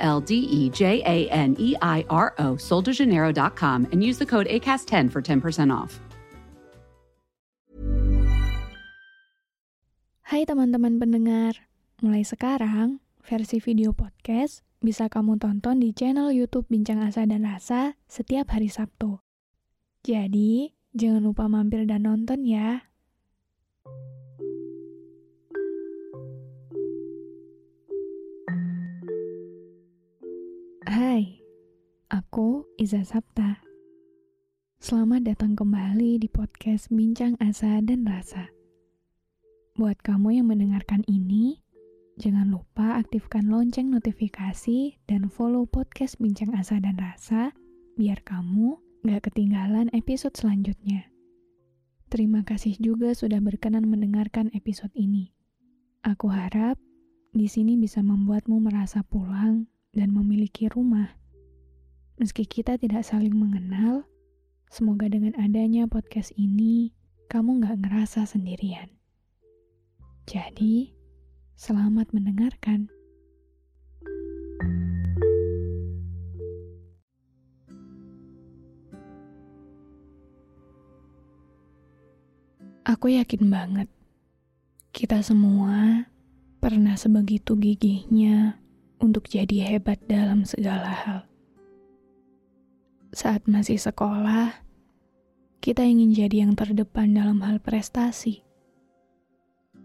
L D E J A N E I R O, soldejaneiro.com, and use the code ACAST10 for 10% off. Hai teman-teman pendengar, mulai sekarang versi video podcast bisa kamu tonton di channel YouTube Bincang Asa dan Rasa setiap hari Sabtu. Jadi, jangan lupa mampir dan nonton ya. Aku Iza Sapta. Selamat datang kembali di podcast Bincang Asa dan Rasa. Buat kamu yang mendengarkan ini, jangan lupa aktifkan lonceng notifikasi dan follow podcast Bincang Asa dan Rasa biar kamu gak ketinggalan episode selanjutnya. Terima kasih juga sudah berkenan mendengarkan episode ini. Aku harap di sini bisa membuatmu merasa pulang dan memiliki rumah. Meski kita tidak saling mengenal, semoga dengan adanya podcast ini, kamu gak ngerasa sendirian. Jadi, selamat mendengarkan. Aku yakin banget, kita semua pernah sebegitu gigihnya untuk jadi hebat dalam segala hal. Saat masih sekolah, kita ingin jadi yang terdepan dalam hal prestasi.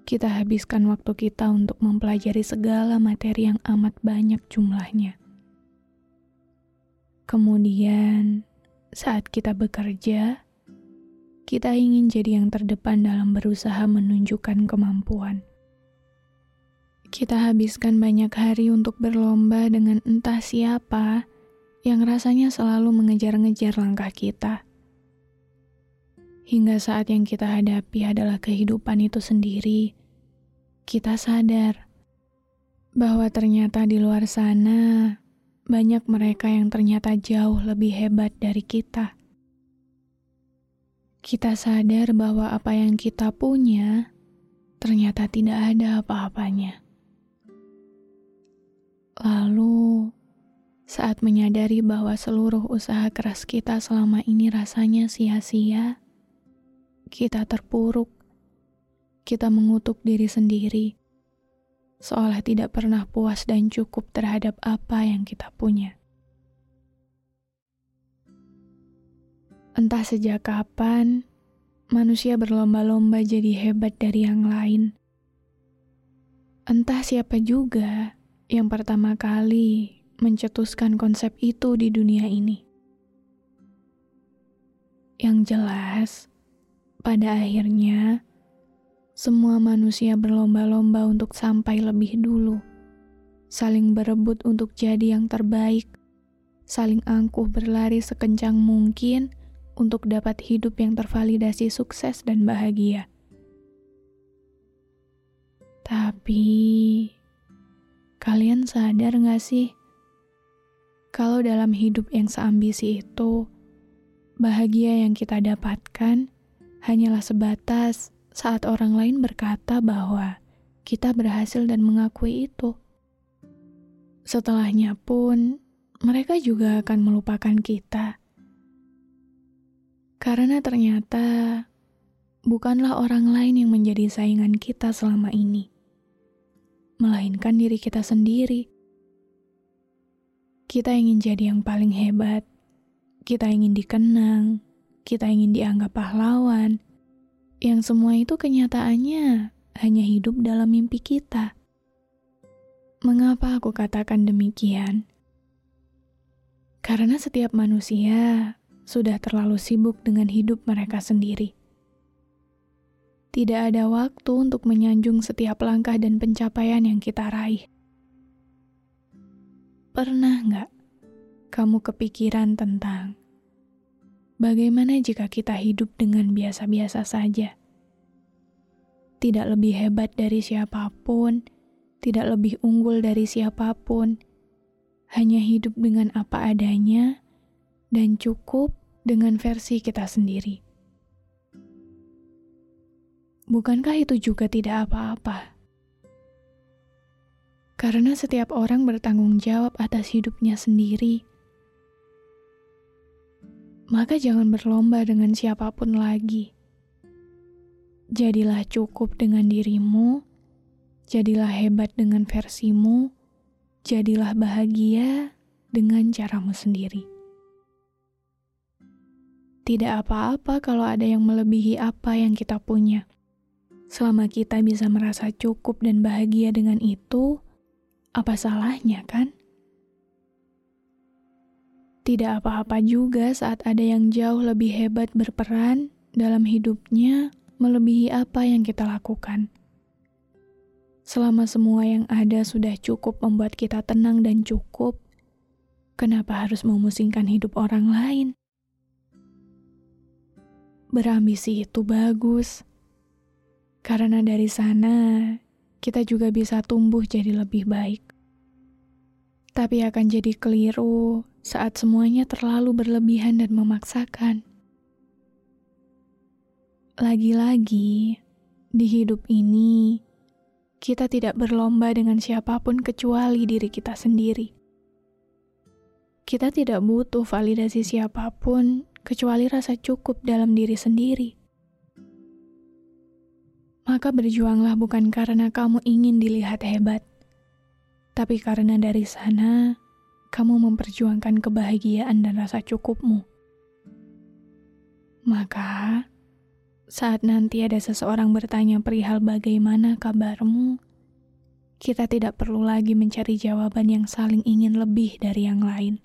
Kita habiskan waktu kita untuk mempelajari segala materi yang amat banyak jumlahnya. Kemudian, saat kita bekerja, kita ingin jadi yang terdepan dalam berusaha menunjukkan kemampuan. Kita habiskan banyak hari untuk berlomba dengan entah siapa yang rasanya selalu mengejar-ngejar langkah kita. Hingga saat yang kita hadapi adalah kehidupan itu sendiri, kita sadar bahwa ternyata di luar sana banyak mereka yang ternyata jauh lebih hebat dari kita. Kita sadar bahwa apa yang kita punya ternyata tidak ada apa-apanya. Lalu, saat menyadari bahwa seluruh usaha keras kita selama ini rasanya sia-sia, kita terpuruk. Kita mengutuk diri sendiri, seolah tidak pernah puas dan cukup terhadap apa yang kita punya. Entah sejak kapan manusia berlomba-lomba jadi hebat dari yang lain. Entah siapa juga yang pertama kali mencetuskan konsep itu di dunia ini. Yang jelas, pada akhirnya semua manusia berlomba-lomba untuk sampai lebih dulu, saling berebut untuk jadi yang terbaik, saling angkuh berlari sekencang mungkin untuk dapat hidup yang tervalidasi sukses dan bahagia. Tapi, kalian sadar gak sih? Kalau dalam hidup yang seambisi itu, bahagia yang kita dapatkan hanyalah sebatas saat orang lain berkata bahwa kita berhasil dan mengakui itu. Setelahnya pun, mereka juga akan melupakan kita. Karena ternyata bukanlah orang lain yang menjadi saingan kita selama ini, melainkan diri kita sendiri. Kita ingin jadi yang paling hebat, kita ingin dikenang, kita ingin dianggap pahlawan, yang semua itu kenyataannya hanya hidup dalam mimpi kita. Mengapa aku katakan demikian? Karena setiap manusia sudah terlalu sibuk dengan hidup mereka sendiri. Tidak ada waktu untuk menyanjung setiap langkah dan pencapaian yang kita raih. Pernah nggak kamu kepikiran tentang bagaimana jika kita hidup dengan biasa-biasa saja? Tidak lebih hebat dari siapa pun, tidak lebih unggul dari siapa pun, hanya hidup dengan apa adanya dan cukup dengan versi kita sendiri. Bukankah itu juga tidak apa-apa? Karena setiap orang bertanggung jawab atas hidupnya sendiri. Maka jangan berlomba dengan siapa pun lagi. Jadilah cukup dengan dirimu, jadilah hebat dengan versimu, jadilah bahagia dengan caramu sendiri. Tidak apa-apa kalau ada yang melebihi apa yang kita punya. Selama kita bisa merasa cukup dan bahagia dengan itu, apa salahnya, kan? Tidak apa-apa juga saat ada yang jauh lebih hebat berperan dalam hidupnya melebihi apa yang kita lakukan. Selama semua yang ada sudah cukup membuat kita tenang dan cukup, kenapa harus memusingkan hidup orang lain? Berambisi itu bagus, karena dari sana kita juga bisa tumbuh jadi lebih baik. Tapi akan jadi keliru saat semuanya terlalu berlebihan dan memaksakan. Lagi-lagi, di hidup ini, kita tidak berlomba dengan siapa pun kecuali diri kita sendiri. Kita tidak butuh validasi siapa pun kecuali rasa cukup dalam diri sendiri maka berjuanglah bukan karena kamu ingin dilihat hebat, tapi karena dari sana kamu memperjuangkan kebahagiaan dan rasa cukupmu. Maka, saat nanti ada seseorang bertanya perihal bagaimana kabarmu, kita tidak perlu lagi mencari jawaban yang saling ingin lebih dari yang lain.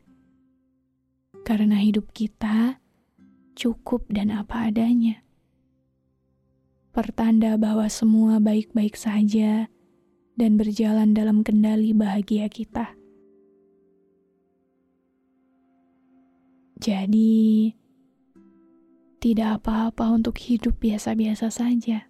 Karena hidup kita cukup dan apa adanya pertanda bahwa semua baik-baik saja dan berjalan dalam kendali bahagia kita. Jadi, tidak apa-apa untuk hidup biasa-biasa saja.